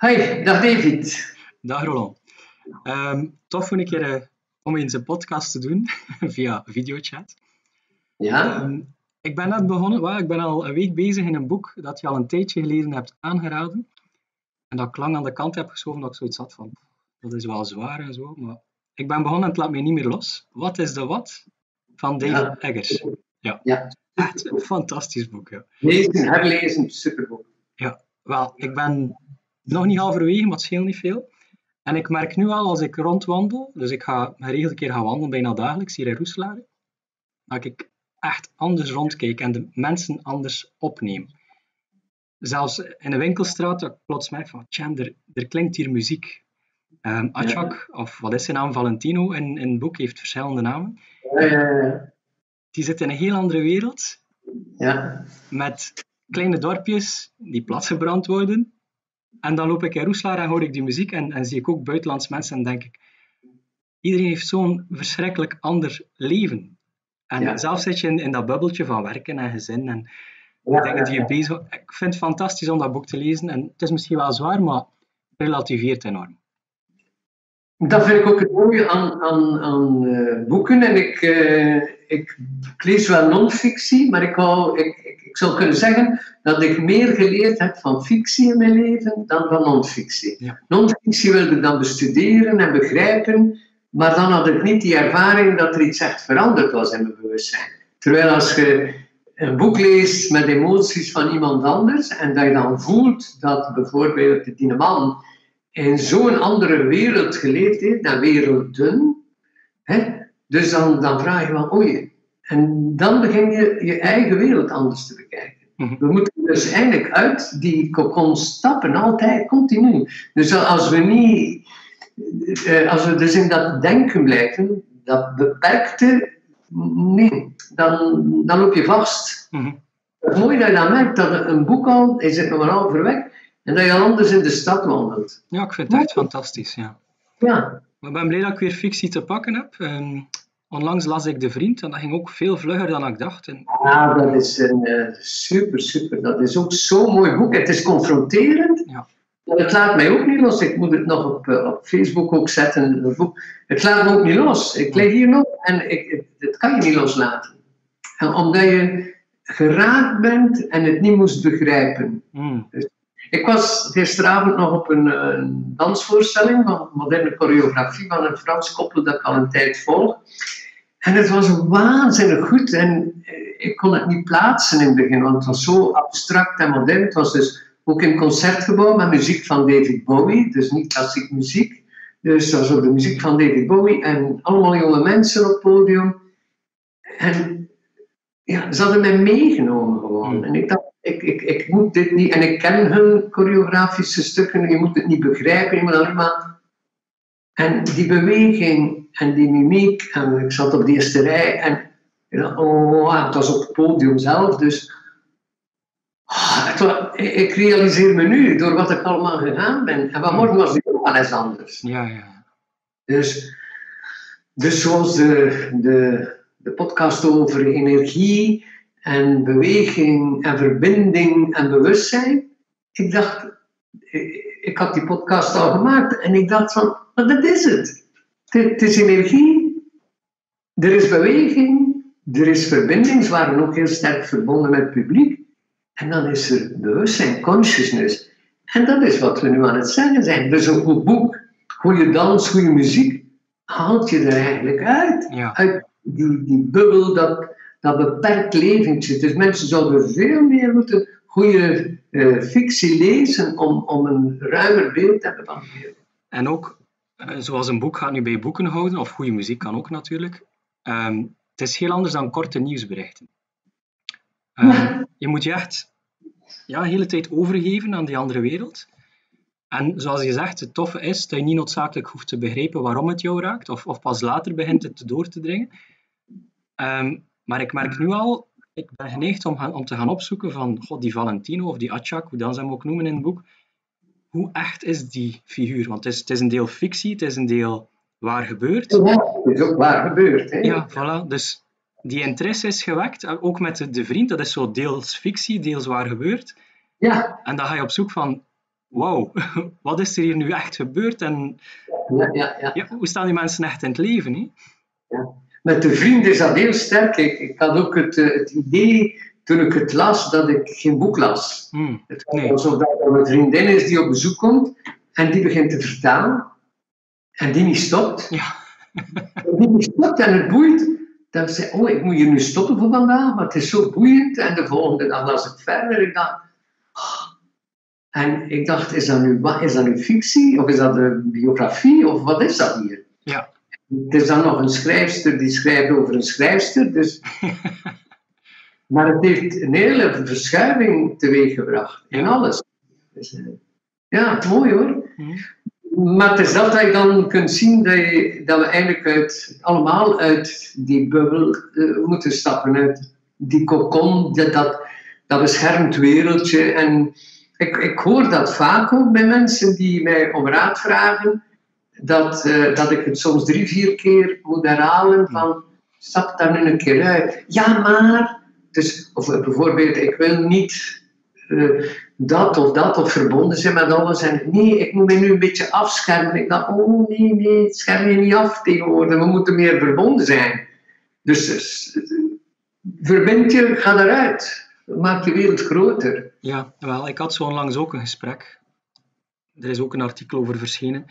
Hi, dag David. Dag Roland. Um, tof voor een keer uh, om eens een podcast te doen via videochat. Ja? Um, ik ben net begonnen, well, ik ben al een week bezig in een boek dat je al een tijdje geleden hebt aangeraden. En dat ik lang aan de kant heb geschoven dat ik zoiets had van, dat is wel zwaar en zo, maar ik ben begonnen en het laat mij niet meer los. Wat is de wat? Van David ja. Eggers. Ja. ja. Echt een fantastisch boek. Ja. Lezen, herlezen, superboek. Ja, wel, ik ben nog niet halverwege, maar het scheelt niet veel. En ik merk nu al als ik rondwandel, dus ik ga geregeld een keer gaan wandelen, bijna dagelijks hier in Roeselare, dat ik echt anders rondkijk en de mensen anders opneem. Zelfs in de winkelstraat, dat ik plots merk van, tjam, er, er klinkt hier muziek. Um, ja. of wat is zijn naam, Valentino, in, in het boek heeft verschillende namen. Ja, ja, die zit in een heel andere wereld. Ja. Met kleine dorpjes die platgebrand worden. En dan loop ik in Roeslaar en hoor ik die muziek en, en zie ik ook buitenlands mensen en denk ik, iedereen heeft zo'n verschrikkelijk ander leven. En Ja. zelf zit je in, in dat bubbeltje van werken en gezin en Ja, dingen die je bezig Ik vind het fantastisch om dat boek te lezen en het is misschien wel zwaar, maar het relativeert enorm. Dat vind ik ook het mooie aan, aan, aan eh, boeken. En ik, eh, ik, ik lees wel non-fictie, maar ik, wou, ik, ik, ik zou kunnen zeggen dat ik meer geleerd heb van fictie in mijn leven dan van non-fictie. Ja. Non-fictie wilde ik dan bestuderen en begrijpen, maar dan had ik niet die ervaring dat er iets echt veranderd was in mijn bewustzijn. Terwijl als je een boek leest met emoties van iemand anders en dat je dan voelt dat bijvoorbeeld die man in zo'n andere wereld geleefd heeft, dan werelden. Hè? Dus dan, dan vraag je van, oei. En dan begin je je eigen wereld anders te bekijken. Mhm. We moeten dus eigenlijk uit die kokon stappen, altijd, continu. Dus als we niet, eh, als we dus in dat denken blijven, dat beperkte, nee, dan, dan loop je vast. Mhm. Het mooie dat je dan merkt dat een boek al, nog een halve weg, en dat je anders in de stad wandelt. Ja, ik vind het echt fantastisch. Ja. Ja, Maar ik ben blij dat ik weer fictie te pakken heb. Ehm, onlangs las ik De Vriend en dat ging ook veel vlugger dan ik dacht. En, ja dat is een eh, super, super. Dat is ook zo'n mooi boek. Het is confronterend. Ja. Het laat mij ook niet los. Ik moet het nog op, eh, op Facebook ook zetten. Het, boek. het laat me ook niet los. Ik lig hier nog en ik, het, het kan je niet loslaten. En omdat je geraakt bent en het niet moest begrijpen. mm, Ik was gisteravond nog op een, een dansvoorstelling van moderne choreografie van een Frans koppel dat ik al een tijd volg. En het was waanzinnig goed en eh, ik kon het niet plaatsen in het begin, want het was zo abstract en modern. Het was dus ook een concertgebouw met muziek van David Bowie, dus niet klassiek muziek. Dus dat was ook de muziek van David Bowie en allemaal jonge mensen op het podium. En ja, ze hadden mij meegenomen gewoon. Hmm. En ik dacht, ik, ik, ik moet dit niet, en ik ken hun choreografische stukken, je moet het niet begrijpen, je moet alleen maar. En die beweging en die mimiek, en ik zat op de eerste rij en oh, het was op het podium zelf, dus. ah, het ik realiseer me nu door wat ik allemaal gegaan ben. En vanmorgen was die ook wel eens anders. ja, ja. Dus, dus zoals de, de, de podcast over energie en beweging en verbinding en bewustzijn. Ik dacht, ik, ik had die podcast al gemaakt en ik dacht van, maar dat is het. Het, het is energie, er is beweging, er is verbinding. Ze waren ook heel sterk verbonden met het publiek. En dan is er bewustzijn, consciousness. En dat is wat we nu aan het zeggen zijn. Dus een goed boek, goede dans, goede muziek, haalt je er eigenlijk uit. ja. Uit die, die bubbel, dat, dat beperkt leventje. Dus mensen zouden veel meer moeten goede eh, fictie lezen om, om een ruimer beeld te hebben van de wereld. En ook, eh, zoals een boek gaat nu bij boeken houden, of goede muziek kan ook natuurlijk. ehm, het is heel anders dan korte nieuwsberichten. Ehm. Je moet je echt ja, de hele tijd overgeven aan die andere wereld. En zoals je zegt, het toffe is dat je niet noodzakelijk hoeft te begrijpen waarom het jou raakt, of, of pas later begint het door te dringen. Ehm, maar ik merk nu al, ik ben geneigd om, gaan- om te gaan opzoeken van god, die Valentino of die Achak, hoe dan ze hem ook noemen in het boek. Hoe echt is die figuur? Want het is, het is een deel fictie, het is een deel waar gebeurt. Ja, dat is ook waar gebeurd. Hè? Ja, voilà. Dus die interesse is gewekt, eh, ook met de, de vriend, dat is zo deels fictie, deels waar gebeurt. ja, En dan ga je op zoek van, wauw, wat is er hier nu echt gebeurd? En Ja, ja, ja. ja, hoe staan die mensen echt in het leven? Hè? Met de vriend is dat heel sterk. Ik, ik had ook het, eh, het idee, toen ik het las, dat ik geen boek las. Hmm, Het Nee. was alsof dat er een vriendin is die op bezoek komt en die begint te vertalen en die niet stopt. Ja. Die niet stopt en het boeit. Dan zei ik, oh, ik moet hier nu stoppen voor vandaag, maar het is zo boeiend. En de volgende dag las ik verder. Ik dacht, oh. En ik dacht, is dat, nu, wat, is dat nu fictie? Of is dat een biografie? Of wat is dat hier? Ja. Er is dan nog een schrijfster die schrijft over een schrijfster. Dus... maar het heeft een hele verschuiving teweeggebracht in alles. Dus, eh, ja, mooi hoor. Mhm. Maar het is dat dat je dan kunt zien dat, je, dat we eigenlijk uit, allemaal uit die bubbel eh, moeten stappen. Uit die kokon, dat, dat, dat beschermd wereldje. En ik, ik hoor dat vaak ook bij mensen die mij om raad vragen. Dat, eh, dat ik het soms drie, vier keer moet herhalen van stap daar nu een keer uit. Ja, maar. Dus, of eh, bijvoorbeeld, ik wil niet eh, dat of dat of verbonden zijn met alles. En nee, ik moet me nu een beetje afschermen. Ik dacht, oh nee, nee, scherm je niet af tegenwoordig. We moeten meer verbonden zijn. Dus verbind je, ga eruit. Maak de wereld groter. Ja, wel, ik had zo onlangs ook een gesprek. Er is ook een artikel over verschenen.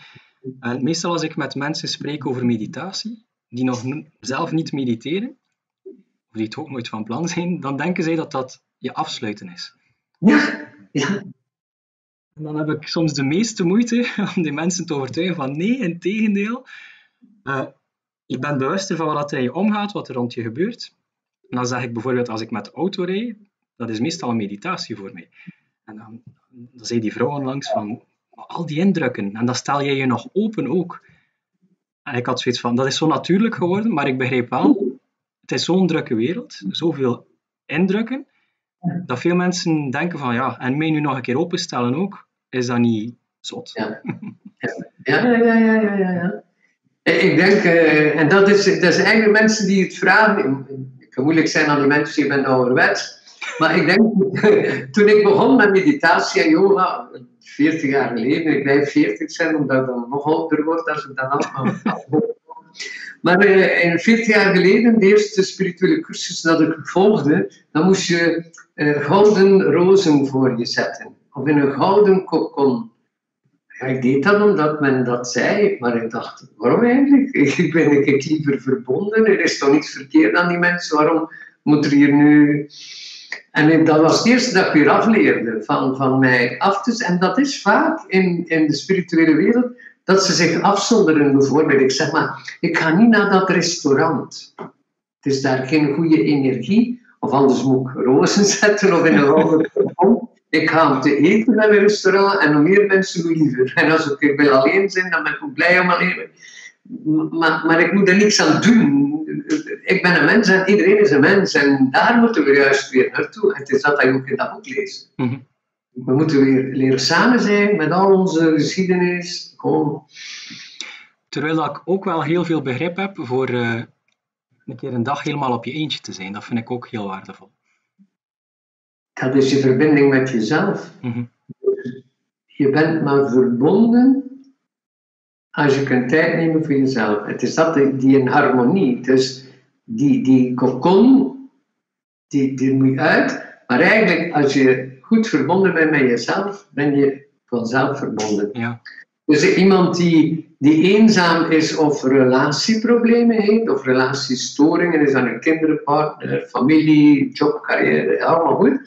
En meestal als ik met mensen spreek over meditatie, die nog zelf niet mediteren, of die het ook nooit van plan zijn, dan denken zij dat dat je afsluiten is. Ja, ja, En dan heb ik soms de meeste moeite om die mensen te overtuigen van nee, in tegendeel. Eh, je bent bewuster van wat er in je omgaat, wat er rond je gebeurt. En dan zeg ik bijvoorbeeld, als ik met de auto rijd, dat is meestal een meditatie voor mij. En dan, dan zei die vrouw onlangs van, "Maar al die indrukken, en dan stel jij je nog open ook. En ik had zoiets van, dat is zo natuurlijk geworden, maar ik begreep wel, het is zo'n drukke wereld, zoveel indrukken, dat veel mensen denken van, ja, en mij nu nog een keer openstellen ook, is dat niet zot? Ja. Ja, ja, ja, ja, ja, ja, ja. Ik denk, eh, en dat is, dat is eigenlijk mensen die het vragen. Het kan moeilijk zijn aan de mensen, je bent ouderwets. Maar ik denk, toen ik begon met meditatie en yoga, 40 jaar geleden, ik blijf 40 zijn omdat ik dan nog ouder word als ik dan allemaal. Maar eh, 40 jaar geleden, de eerste spirituele cursus dat ik volgde, dan moest je eh, gouden rozen voor je zetten. Of in een gouden kokon. Ja, ik deed dat omdat men dat zei, maar ik dacht, waarom eigenlijk? Ik ben keer liever verbonden, er is toch niets verkeerd aan die mensen, waarom moet er hier nu... En dat was het eerste dat ik weer afleerde, van, van mij af te En dat is vaak in, in de spirituele wereld, dat ze zich afzonderen. Bijvoorbeeld, ik zeg maar, ik ga niet naar dat restaurant. Het is daar geen goede energie, of anders moet ik rozen zetten of in een kokon. Ik ga om te eten naar een restaurant en hoe meer mensen, hoe liever. En als ik wil alleen zijn, dan ben ik ook blij om alleen maar, maar ik moet er niks aan doen. Ik ben een mens en iedereen is een mens. En daar moeten we juist weer naartoe. Het is dat dat je ook in dat boek leest. Mhm. We moeten weer leren samen zijn met al onze geschiedenis. Gewoon. Terwijl ik ook wel heel veel begrip heb voor eh, een keer een dag helemaal op je eentje te zijn. Dat vind ik ook heel waardevol. Dat is je verbinding met jezelf. Mhm. Je bent maar verbonden als je kunt tijd nemen voor jezelf. Het is dat die in harmonie. Dus die, die kokon, die, die moet je uit. Maar eigenlijk, als je goed verbonden bent met jezelf, ben je vanzelf verbonden. Ja. Dus iemand die, die eenzaam is of relatieproblemen heeft, of relatiestoringen, is dan een kinderpartner, familie, job, carrière, allemaal goed.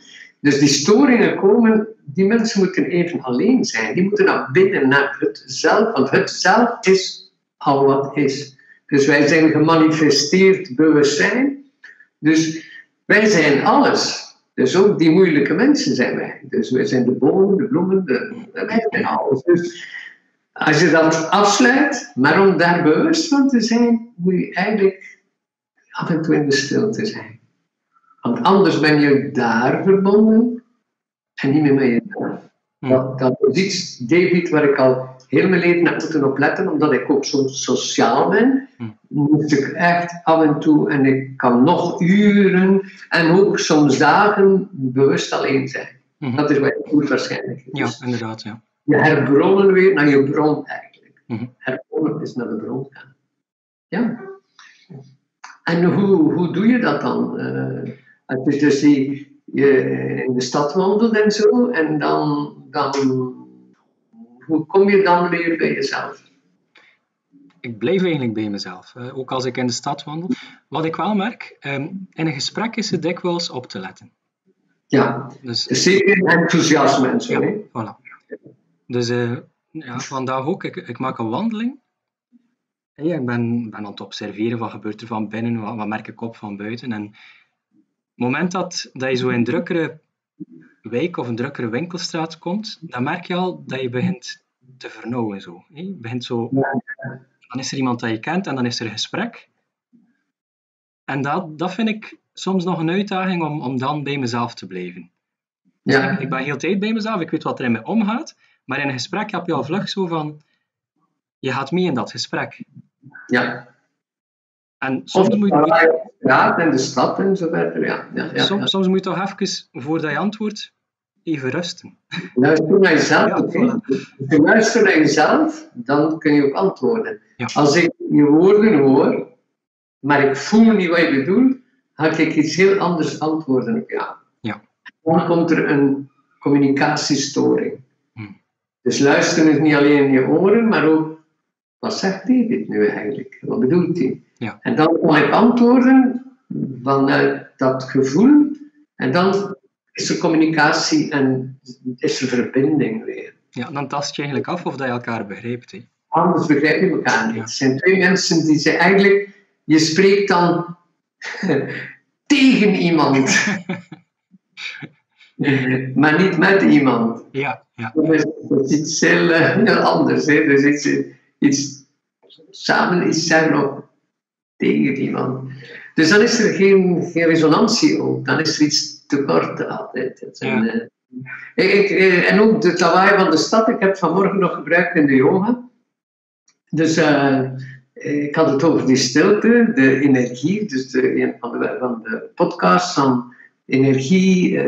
Dus die storingen komen, die mensen moeten even alleen zijn. Die moeten naar binnen, naar het zelf, want het zelf is al wat is. Dus wij zijn gemanifesteerd bewustzijn. Dus wij zijn alles. Dus ook die moeilijke mensen zijn wij. Dus wij zijn de bomen, de bloemen, de, wij zijn alles. Dus als je dat afsluit, maar om daar bewust van te zijn, moet je eigenlijk af en toe in de stilte zijn. Want anders ben je daar verbonden en niet meer met jezelf. Dat, dat is iets, David, waar ik al heel mijn leven heb moeten opletten, omdat ik ook zo sociaal ben. Moest ik echt af en toe, en ik kan nog uren en ook soms dagen bewust alleen zijn. Mhm. Dat is wat ik doe waarschijnlijk. Ja, Dus- inderdaad. Ja. je herbronnen weer naar je bron eigenlijk. Mhm. Herbronnen is naar de bron gaan. Ja. En hoe, hoe doe je dat dan? Eh, als je dus die, je in de stad wandelt en zo, en dan, dan hoe kom je dan weer bij jezelf? Ik blijf eigenlijk bij mezelf, hè, ook als ik in de stad wandel. Wat ik wel merk, ehm, in een gesprek is het dikwijls op te letten. Ja, Dus zeker enthousiasme en zo. hè? Voilà. Dus eh, ja, vandaag ook, ik, ik maak een wandeling. En ja, ik ben, ben aan het observeren wat gebeurt er van binnen, wat, wat merk ik op van buiten. En moment dat, dat je zo in een drukkere wijk of een drukkere winkelstraat komt, dan merk je al dat je begint te vernauwen. Zo, hè. Je begint zo, dan is er iemand dat je kent en dan is er een gesprek. En dat, dat vind ik soms nog een uitdaging om, om dan bij mezelf te blijven. Ja, Ik ben heel tijd bij mezelf, ik weet wat er in mij omgaat, maar in een gesprek heb je al vlug zo van, je gaat mee in dat gesprek. ja. En Of soms moet, je en de stad en zo verder. Ja, ja, ja, soms, moet je toch even, voordat je antwoordt, even rusten. Luister naar jezelf. Ja, oké? voilà. Als je luistert naar jezelf, dan kun je ook antwoorden. Als ik je woorden hoor, maar ik voel niet wat je bedoelt, ga ik iets heel anders antwoorden op jou. Ja. Dan komt er een communicatiestoring. Hm. Dus luisteren is niet alleen in je oren, maar ook, wat zegt David nu eigenlijk? Wat bedoelt hij? Ja. En dan kan ik antwoorden vanuit dat gevoel, en dan is er communicatie en is er verbinding weer. Ja, dan tast je eigenlijk af of dat je elkaar begrijpt. Hè. Anders begrijp je elkaar niet. Ja. Het zijn twee mensen die ze eigenlijk, je spreekt dan tegen iemand, maar niet met iemand. Ja, ja, Dat is, dat is iets heel, eh, heel anders. Hè? Dus iets, iets samen iets zeggen of tegen iemand. Dus dan is er geen, geen resonantie ook. Dan is er iets tekort altijd. Zijn, Ja. eh, ik, eh, en ook de lawaai van de stad. Ik heb het vanmorgen nog gebruikt in de yoga. Dus eh, ik had het over die stilte, de energie. Dus de, een van de, van de podcasts van energie,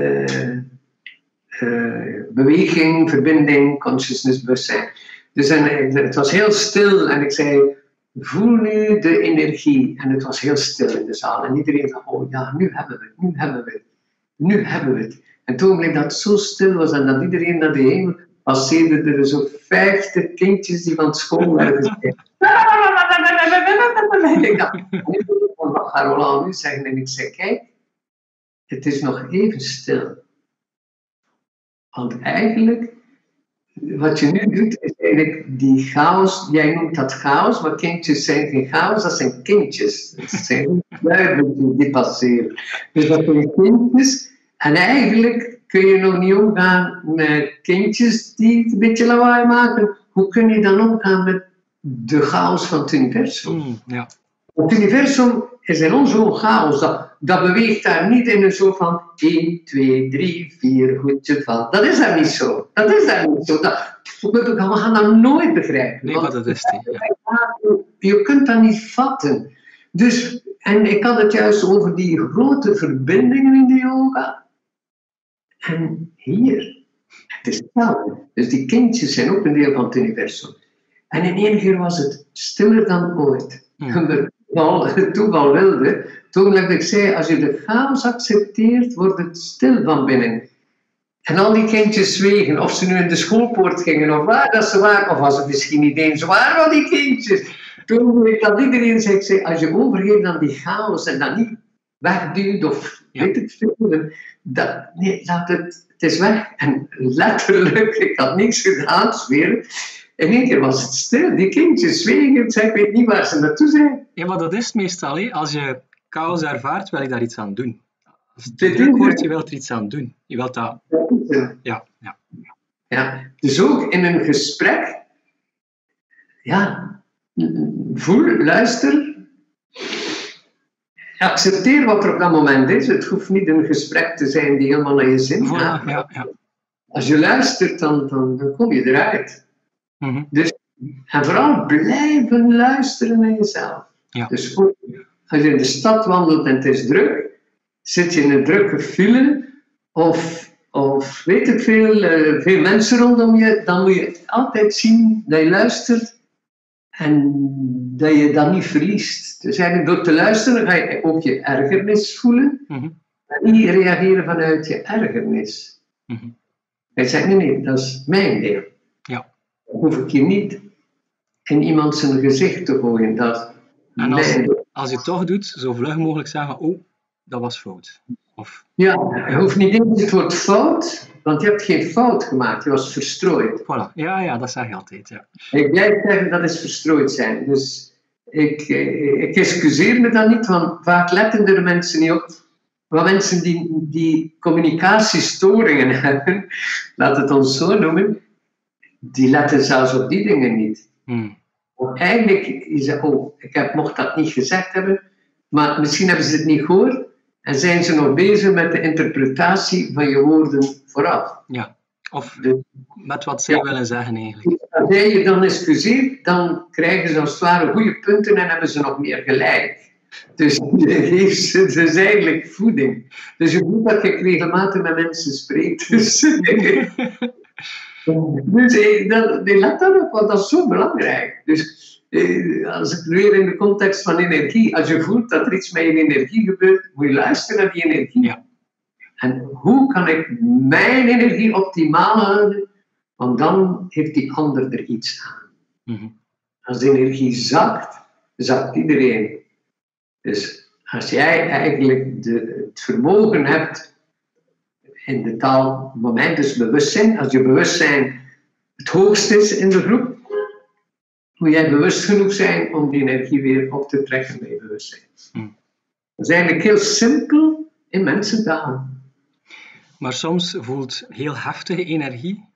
beweging, verbinding, consciousness, bewustzijn. Dus en, het was heel stil en ik zei, voel nu de energie. En het was heel stil in de zaal. En iedereen dacht, oh ja, nu hebben we het, nu hebben we het, nu hebben we het. En toen bleek dat het zo stil was en dat iedereen naar de hemel passeerde er zo vijftig kindjes die van school werden ik dacht, wat gaat nu zeggen? En ik zei, kijk, het is nog even stil. Want eigenlijk, wat je nu doet, is eigenlijk die chaos, jij noemt dat chaos, maar kindjes zijn geen chaos, dat zijn kindjes. Dat zijn duidelijk die, passeren. Dus dat zijn kindjes, en eigenlijk kun je nog niet omgaan met kindjes die een beetje lawaai maken. Hoe kun je dan omgaan met de chaos van het universum? Mm, ja. Het universum is in ons zo'n chaos. Dat, dat beweegt daar niet in een soort van 1, 2, 3, 4, goedje van. Dat is daar niet zo. Dat is daar niet zo. Dat, we gaan dat nooit begrijpen. Nee, maar dat is. Ja. je kunt dat niet vatten. Dus, en ik had het juist over die grote verbindingen in de yoga. En hier, het is hetzelfde. Dus die kindjes zijn ook een deel van het universum. En in één keer was het stiller dan ooit. Het toeval wilde, toen dat ik zei, als je de chaos accepteert, wordt het stil van binnen. En al die kindjes zwegen, of ze nu in de schoolpoort gingen, of waar dat ze waren, of was het misschien niet eens waar van die kindjes. Toen ik dat iedereen zei, ik zei, als je overgeeft aan die chaos en dat niet wegduwt of weet ik veel, dat, nee, laat het, het is weg. En letterlijk, ik had niks gedaan, zweer. In één keer was het stil, die kindjes zwegen, ik weet niet waar ze naartoe zijn. Ja, maar dat is het meestal. Hè. Als je chaos ervaart, wil je daar iets aan doen. Als het druk wordt, je wilt er iets aan doen. Je wilt dat... Ja, ja. Ja, dus ook in een gesprek, ja, voel, luister, accepteer wat er op dat moment is. Het hoeft niet een gesprek te zijn die helemaal naar je zin gaat. Ja, ja. Als je luistert, dan, dan, dan kom je eruit. Mhm. En vooral blijven luisteren naar jezelf. Ja. Dus als je in de stad wandelt en het is druk, zit je in een drukke file of, of weet ik veel, eh, veel mensen rondom je, dan moet je altijd zien dat je luistert en dat je dat niet verliest. Dus eigenlijk door te luisteren ga je ook je ergernis voelen, Mhm. en niet reageren vanuit je ergernis. Mhm. Hij zegt, nee, nee, dat is mijn deel. Ja. Dan hoef ik je niet in iemand zijn gezicht te gooien. Dat En als-. Als je het toch doet, zo vlug mogelijk zeggen, oh, dat was fout. Of, Ja, je hoeft niet eens het woord fout, want je hebt geen fout gemaakt, je was verstrooid. voilà. Ja, ja, dat zeg je altijd, ja. Ik blijf zeggen dat is verstrooid zijn. Dus ik, ik excuseer me dan niet, want vaak letten er mensen niet op. Maar mensen die, die communicatiestoringen hebben, laat het ons zo noemen, die letten zelfs op die dingen niet. Hmm. Eigenlijk is het, oh, ik heb, mocht dat niet gezegd hebben, maar misschien hebben ze het niet gehoord en zijn ze nog bezig met de interpretatie van je woorden vooraf. Ja. Of Dus met wat zij Ja. willen zeggen eigenlijk. als jij je dan excuseert, dan krijgen ze als het ware goede punten en hebben ze nog meer gelijk. Dus je geeft ze dus eigenlijk voeding. Dus je moet dat ik regelmatig met mensen spreek. Dus, dus eh, dat, nee, let daarop, want dat is zo belangrijk. Dus eh, als ik weer in de context van energie, als je voelt dat er iets met je energie gebeurt, moet je luisteren naar die energie. Ja. En hoe kan ik mijn energie optimaal houden? Want dan heeft die ander er iets aan. Mhm. Als de energie zakt, zakt iedereen. Dus als jij eigenlijk de, het vermogen hebt, in de taal mij dus bewustzijn, als je bewustzijn het hoogst is in de groep, moet jij bewust genoeg zijn om die energie weer op te trekken bij je bewustzijn. Hmm. Dat is eigenlijk heel simpel in mensentaal. Maar soms voelt heel heftige energie.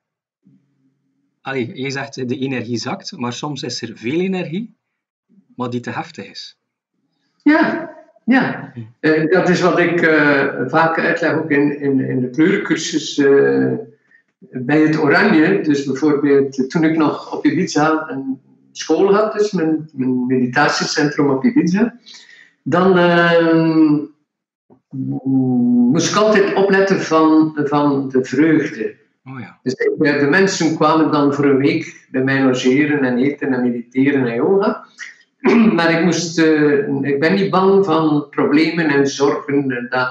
Allee, je zegt de energie zakt, maar soms is er veel energie, maar die te heftig is. Ja, ja. Eh, dat is wat ik eh, vaak uitleg ook in, in, in de kleurencursus eh, bij het Oranje. Dus bijvoorbeeld toen ik nog op Ibiza een school had, dus mijn, mijn meditatiecentrum op Ibiza, dan eh, moest ik altijd opletten van, van de vreugde. Oh ja. Dus de mensen kwamen dan voor een week bij mij logeren en eten en mediteren en yoga. Maar ik, moest, eh, ik ben niet bang van problemen en zorgen. En dat,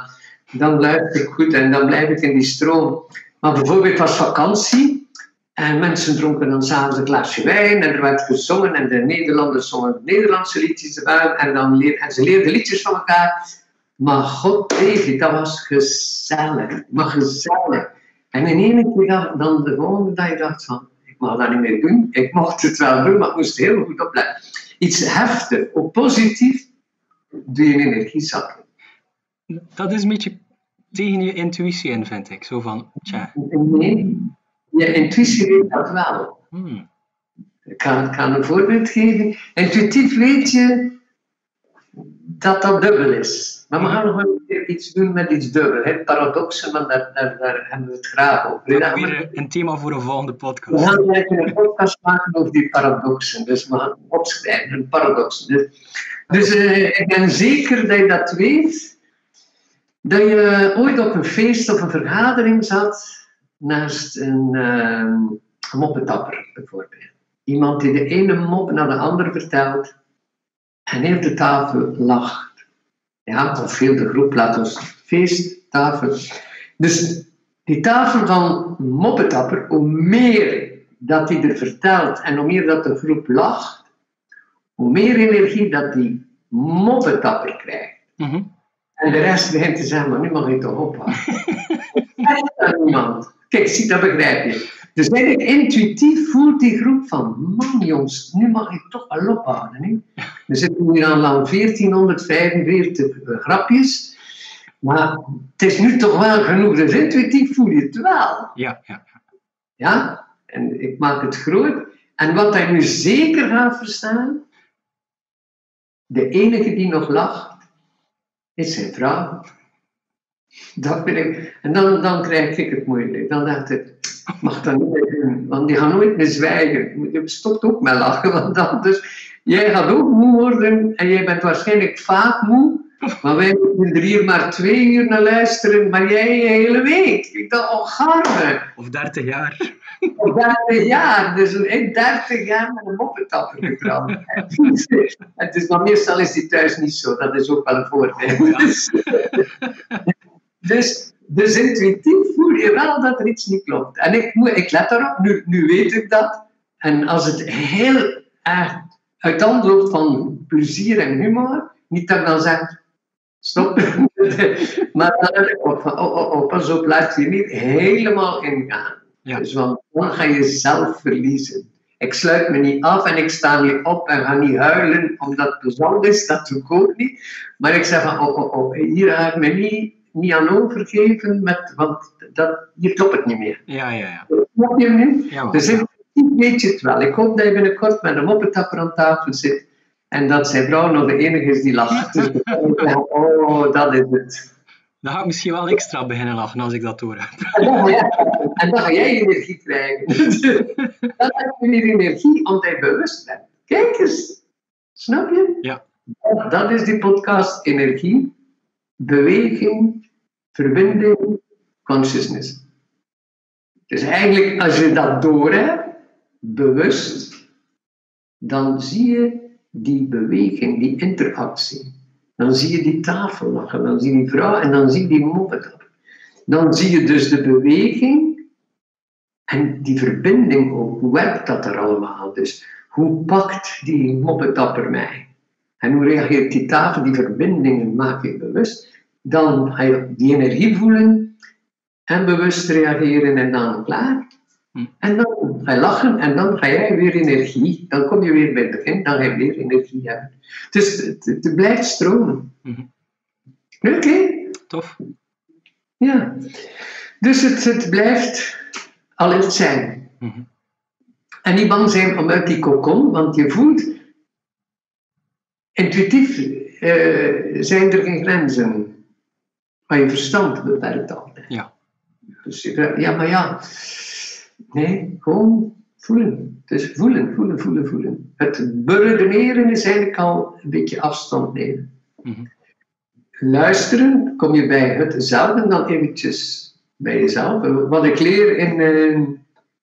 dan luister ik goed en dan blijf ik in die stroom. Maar bijvoorbeeld was vakantie en mensen dronken dan s'avonds een glaasje wijn en er werd gezongen en de Nederlanders zongen Nederlandse liedjes en, dan leer, en ze leerden liedjes van elkaar. Maar god David, dat was gezellig, maar gezellig. En in één keer dan de volgende dag dacht van, ik mag dat niet meer doen. Ik mocht het wel doen, maar ik moest heel goed opletten. Iets heftig, of positief, doe je energie zakken. Dat is een beetje tegen je intuïtie in, vind ik. Zo van, tja, Nee, je intuïtie weet dat wel. hmm, Ik kan, kan een voorbeeld geven. Intuïtief weet je dat dat dubbel is. Maar we gaan nog een iets doen met iets dubbel. Hè? Paradoxen, want daar, daar, daar hebben we het graag over. dat is weer een thema voor een volgende We podcast. gaan eigenlijk een podcast maken over die paradoxen. Dus we gaan opschrijven, een paradox. Dus, dus eh, ik ben zeker dat je dat weet. Dat je ooit op een feest of een vergadering zat naast een uh, moppetapper bijvoorbeeld. Iemand die de ene mop naar de andere vertelt en heel de tafel lacht. Ja, of heel de groep, laat ons feesttafel. Dus die tafel van moppetapper, hoe meer dat hij er vertelt en hoe meer dat de groep lacht, hoe meer energie dat die moppetapper krijgt. Mhm. En de rest begint te zeggen, maar nu mag je toch ophouden. Aan niemand. Kijk, zie, dat begrijp je. Dus eigenlijk intuïtief voelt die groep van, man jongens, nu mag ik toch wel ophouden. Hè? We zitten hier aan lang 1445 eh, grapjes, maar het is nu toch wel genoeg. Dus intuïtief voel je het wel. Ja, ja. Ja? En ik maak het groot. En wat hij nu zeker gaat verstaan, de enige die nog lacht, is zijn vrouw. Dat vind ik. En dan, dan krijg ik het moeilijk. Dan dacht ik, ik mag dat niet doen, want die gaan nooit meer zwijgen. Je stopt ook met lachen, want anders, jij gaat ook moe worden en jij bent waarschijnlijk vaak moe Maar wij moeten er hier maar twee uur naar luisteren, maar jij een hele week. Ik dacht, oh, garme. Of 30 jaar. Of 30 jaar, dus in 30 jaar met een moppetapper getrapt. Het is, maar meestal is die thuis niet zo, dat is ook wel een voordeel. Ja. Dus, dus, intuïtief voel je wel dat er iets niet klopt. En ik, moet, ik let daarop, nu, nu weet ik dat. En als het heel erg uit hand loopt van plezier en humor, niet dat ik dan zeg, stop. maar dan heb ik ook van, oh, oh, oh, pas op, laat je niet helemaal ingaan. Ja. Dus want dan ga je zelf verliezen. Ik sluit me niet af en ik sta niet op en ga niet huilen omdat het plezant is, dat doe ik ook niet. Maar ik zeg van, oh, oh, oh, hier ga ik me niet, niet aan overgeven, met, want dat, hier klopt het niet meer. Ja, ja, ja. Snap je nu? ja, Dus ik weet je het wel. Ik hoop dat je binnenkort met een moppetapper aan tafel zit en dat zijn vrouw nog de enige is die lacht. Dus oh, dat is het. Dan ga ik misschien wel extra beginnen lachen als ik dat heb. En dan ga jij, energie krijgen. Dan heb je weer energie omdat je bewust bent. Kijk eens. Snap je? Ja. Dat is die podcast energie, beweging, verbinding, consciousness. Dus eigenlijk, als je dat door hebt, bewust, dan zie je die beweging, die interactie. Dan zie je die tafel lachen, dan zie je die vrouw en dan zie je die moppetap. Dan zie je dus de beweging en die verbinding ook. Hoe werkt dat er allemaal? Dus hoe pakt die moppetapper mij? En hoe reageert die tafel? Die verbindingen maak je bewust. Dan ga je die energie voelen en bewust reageren en dan klaar. Hm. En dan ga je lachen en dan ga jij weer energie. Dan kom je weer bij het begin, dan ga je weer energie hebben. Dus het, blijft stromen. Mhm. Oké? Tof. Ja. Dus het, het blijft alert zijn. Mhm. En niet bang zijn om uit die kokon, want je voelt, intuïtief eh, zijn er geen grenzen. Maar je verstand beperkt altijd. Ja. Dus je, ja, maar ja. Nee, gewoon voelen. Dus voelen, voelen, voelen, voelen. Het beredeneren is eigenlijk al een beetje afstand nemen. Mhm. Luisteren, kom je bij hetzelfde dan eventjes bij jezelf. Wat ik leer in, eh,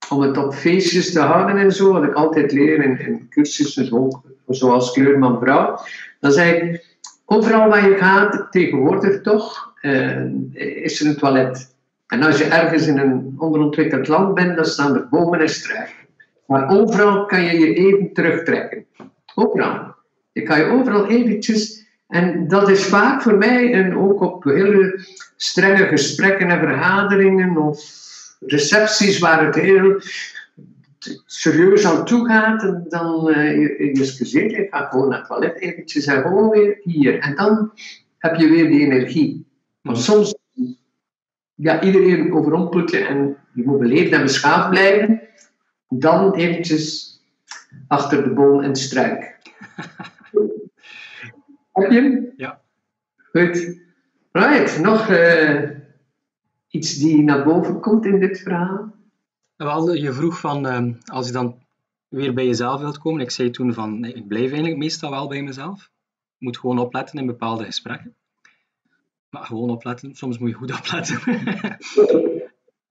om het op feestjes te houden en zo, wat ik altijd leer in, in cursussen, zoals Kleurman Vrouw, dan zeg ik, overal waar je gaat, tegenwoordig toch, is er een toilet. En als je ergens in een onderontwikkeld land bent, dan staan er bomen en struiken. Maar overal kan je je even terugtrekken. Overal. Je kan je overal eventjes... En dat is vaak voor mij, en ook op hele strenge gesprekken en vergaderingen of recepties waar het heel serieus aan toe gaat, en dan eh, je, excuseert, je gaat gewoon naar het toilet eventjes en gewoon weer hier. En dan heb je weer die energie. Want soms, ja, iedereen overrompelt je en je moet beleefd en beschaafd blijven. Dan eventjes achter de boom en struik. Heb je hem? Ja. Goed. Right, nog eh, iets die naar boven komt in dit verhaal? Wel, je vroeg van, ehm, als je dan weer bij jezelf wilt komen. Ik zei toen van, nee, ik blijf eigenlijk meestal wel bij mezelf. Ik moet gewoon opletten in bepaalde gesprekken. Maar gewoon opletten, soms moet je goed opletten.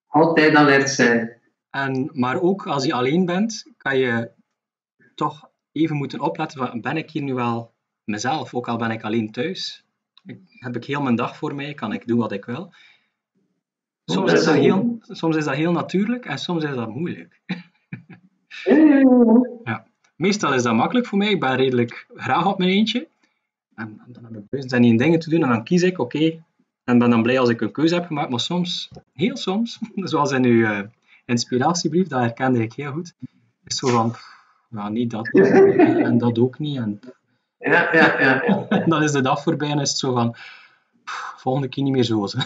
Altijd alert zijn. en, maar ook als je alleen bent, kan je toch even moeten opletten van, ben ik hier nu wel mezelf, ook al ben ik alleen thuis? Ik, heb ik heel mijn dag voor mij, kan ik doen wat ik wil? Soms is dat heel, soms is dat heel natuurlijk en soms is dat moeilijk. Ja. Meestal is dat makkelijk voor mij. Ik ben redelijk graag op mijn eentje. En dan heb ik duizend en één dingen te doen en dan kies ik, oké. En ben dan blij als ik een keuze heb gemaakt. Maar soms, heel soms, zoals in uw eh, inspiratiebrief, dat herkende ik heel goed, is zo van, ja, niet dat en dat ook niet. En, Ja, ja, ja, ja. en dan is de dag voorbij en is het zo van, volgende keer niet meer zo. zo.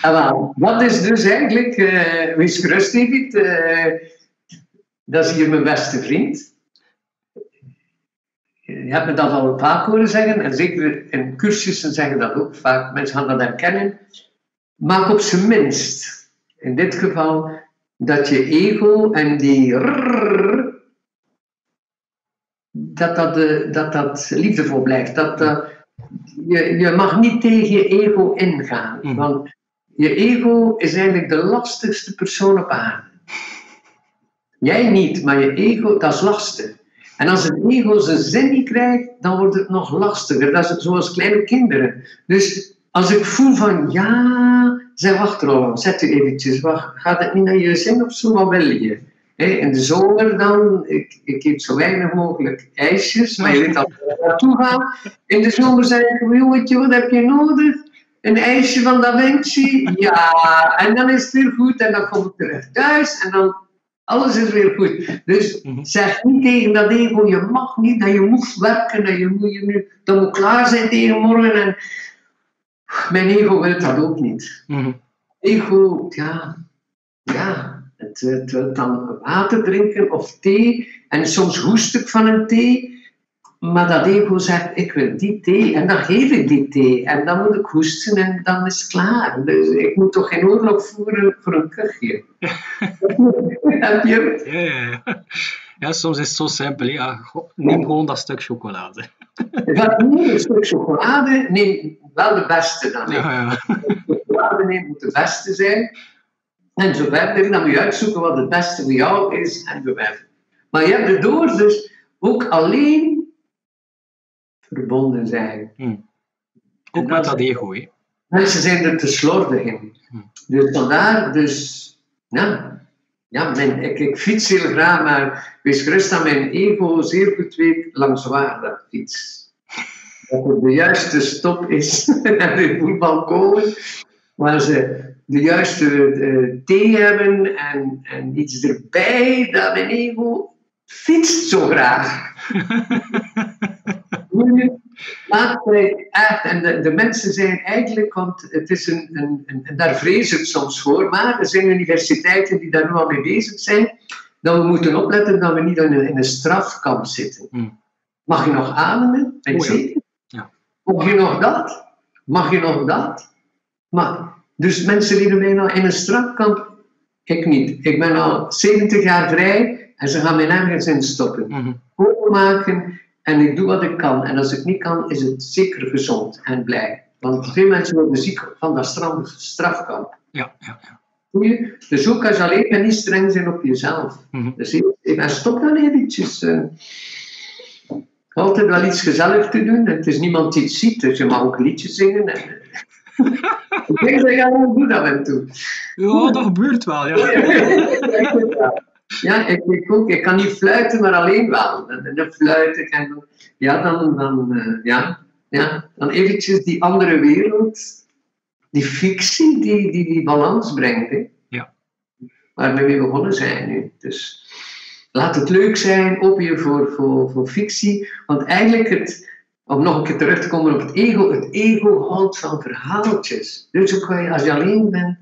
Ah, dat is dus eigenlijk, eh wees gerust David, eh, dat is hier mijn beste vriend. Je hebt me dat al vaak horen zeggen, en zeker in cursussen zeggen dat ook vaak, mensen gaan dat herkennen. Maak op zijn minst, in dit geval, dat je ego en die rrrr, dat dat, eh, dat, dat liefdevol blijft. Dat, dat, je, je mag niet tegen je ego ingaan. Mhm. Want je ego is eigenlijk de lastigste persoon op aarde. Jij niet, maar je ego, dat is lastig. En als het ego zijn zin niet krijgt, dan wordt het nog lastiger. Dat is zoals kleine kinderen. Dus als ik voel van, ja, zeg, wacht Roland, zet u eventjes, wacht, gaat het niet naar je zin of zo, wat wil je? In de zomer dan, ik, ik zo weinig mogelijk ijsjes, maar je weet waar ik naartoe gaan. In de zomer zeg ik, jongetje, wat heb je nodig? Een ijsje van Da Vinci? Ja, en dan is het weer goed en dan kom ik terug thuis en dan alles is weer goed. Dus Mhm. zeg niet tegen dat ego, je mag niet, dat je moet werken, dat je moet, je nu, dat moet klaar zijn tegen morgen. En mijn ego wil dat ook niet. Mhm. Ego, ja, ja, het, het wil dan water drinken of thee. En soms hoest ik van een thee. Maar dat ego zegt, ik wil die thee. En dan geef ik die thee. En dan moet ik hoesten en dan is het klaar. Dus ik moet toch geen oorlog voeren voor een kuchje. Heb je? Ja, ja, ja. ja, soms is het zo simpel. Ja, neem gewoon dat stuk chocolade. Gaat niet een stuk chocolade, neem wel de beste dan. Ja, ja. chocolade moet de beste zijn. En zo verder, dan moet je uitzoeken wat het beste voor jou is en zo verder. Maar je hebt erdoor dus ook alleen verbonden zijn. Ook met dat ego. Hè. Mensen zijn er te slordig in. Dus vandaar, dus, ja, ja mijn, ik, ik fiets heel graag, maar wees gerust dat mijn ego zeer goed weet langs waar dat fiets. Dat er de juiste stop is en de voetbal komen, waar ze de juiste eh, thee hebben en, en iets erbij, dat mijn ego fietst zo graag. Laat mij echt, en de, de mensen zijn eigenlijk, want het is een, een, een, en daar vrezen het soms voor, maar er zijn universiteiten die daar nu al mee bezig zijn, dat we moeten opletten dat we niet in een, in een strafkamp zitten. Hmm. Mag je nog ademen? Ben je Oh ja. zeker? Ja. Mag je nog dat? Mag je nog dat? Maar, dus mensen die nou in een strafkamp, ik niet. Ik ben al 70 jaar vrij en ze gaan mij nergens in stoppen Mhm. maken en ik doe wat ik kan. En als ik niet kan, is het zeker gezond en blij. Want veel mensen worden ziek van dat straf, strafkamp. Ja, ja, ja. Dus ook als je alleen bent, niet streng zijn op jezelf. Mhm. Dus ik ben stop dan eventjes. eh. altijd wel iets gezellig te doen. En het is niemand die het ziet, dus je mag ook een liedje zingen. En, ik denk dat je allemaal doet af en toe. ja, dat gebeurt wel. Ja. Ja, ik, ik ook. Ik kan niet fluiten, maar alleen wel. Dan fluit ik en ja, dan, dan, eh, ja, ja, dan eventjes die andere wereld, die fictie, die die, die balans brengt. Hè. Ja. Waar we mee begonnen zijn nu. Dus laat het leuk zijn, open je voor, voor, voor fictie. Want eigenlijk, het, om nog een keer terug te komen op het ego, het ego houdt van verhaaltjes. Dus ook als je alleen bent,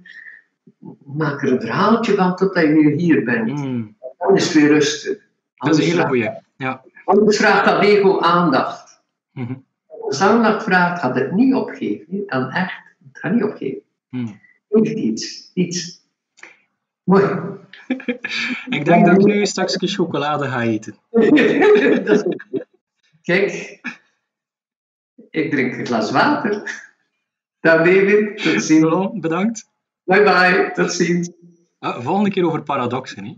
maak er een verhaaltje van totdat je weer hier bent. Mhm. Dan is het weer rustig. Dat is een hele goeie. Ja. anders vraagt dat ego aandacht. Mhm. Als het aandacht vraagt, gaat het niet opgeven. Dan echt, het gaat niet opgeven. Mhm. Heeft iets, iets. Mooi. Ik denk dat ik nu een stukje chocolade ga eten. Dat is goed. Kijk, ik drink een glas water. Dag David, tot ziens. Bedankt. Bye bye, tot ziens. Volgende keer over paradoxen. Hè.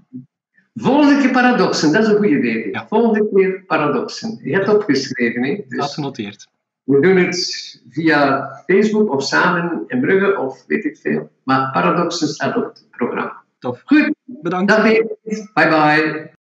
Volgende keer paradoxen, dat is een goede idee. Ja. Volgende keer paradoxen. Je hebt opgeschreven, hè? Dat Dus genoteerd. we doen het via Facebook of samen in Brugge of weet ik veel. Maar paradoxen staat op het programma. Tof. Goed, Bedankt. dag. Bye bye.